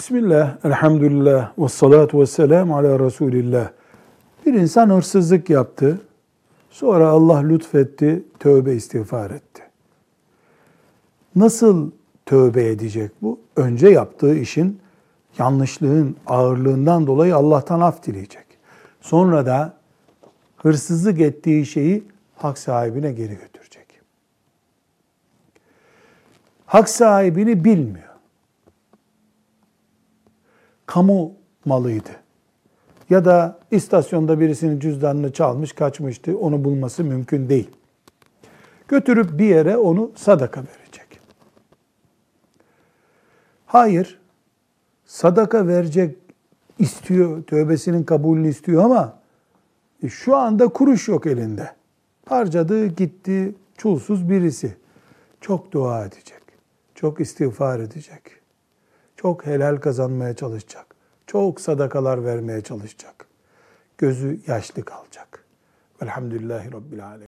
Bismillah, elhamdülillah, ve salatu ve selamu ala Resulillah. Bir insan hırsızlık yaptı. Sonra Allah lütfetti, tövbe istiğfar etti. Nasıl tövbe edecek bu? Önce yaptığı işin yanlışlığın ağırlığından dolayı Allah'tan af dileyecek. Sonra da hırsızlık ettiği şeyi hak sahibine geri götürecek. Hak sahibini bilmiyor. Kamu malıydı. Ya da istasyonda birisinin cüzdanını çalmış, kaçmıştı. Onu bulması mümkün değil. Götürüp bir yere onu sadaka verecek. Hayır, sadaka verecek istiyor, tövbesinin kabulünü istiyor ama e, şu anda kuruş yok elinde. Harcadı, gitti, çulsuz birisi. Çok dua edecek, çok istiğfar edecek, çok helal kazanmaya çalışacak, çok sadakalar vermeye çalışacak. Gözü yaşlı kalacak. Velhamdülillahi Rabbil Alemin.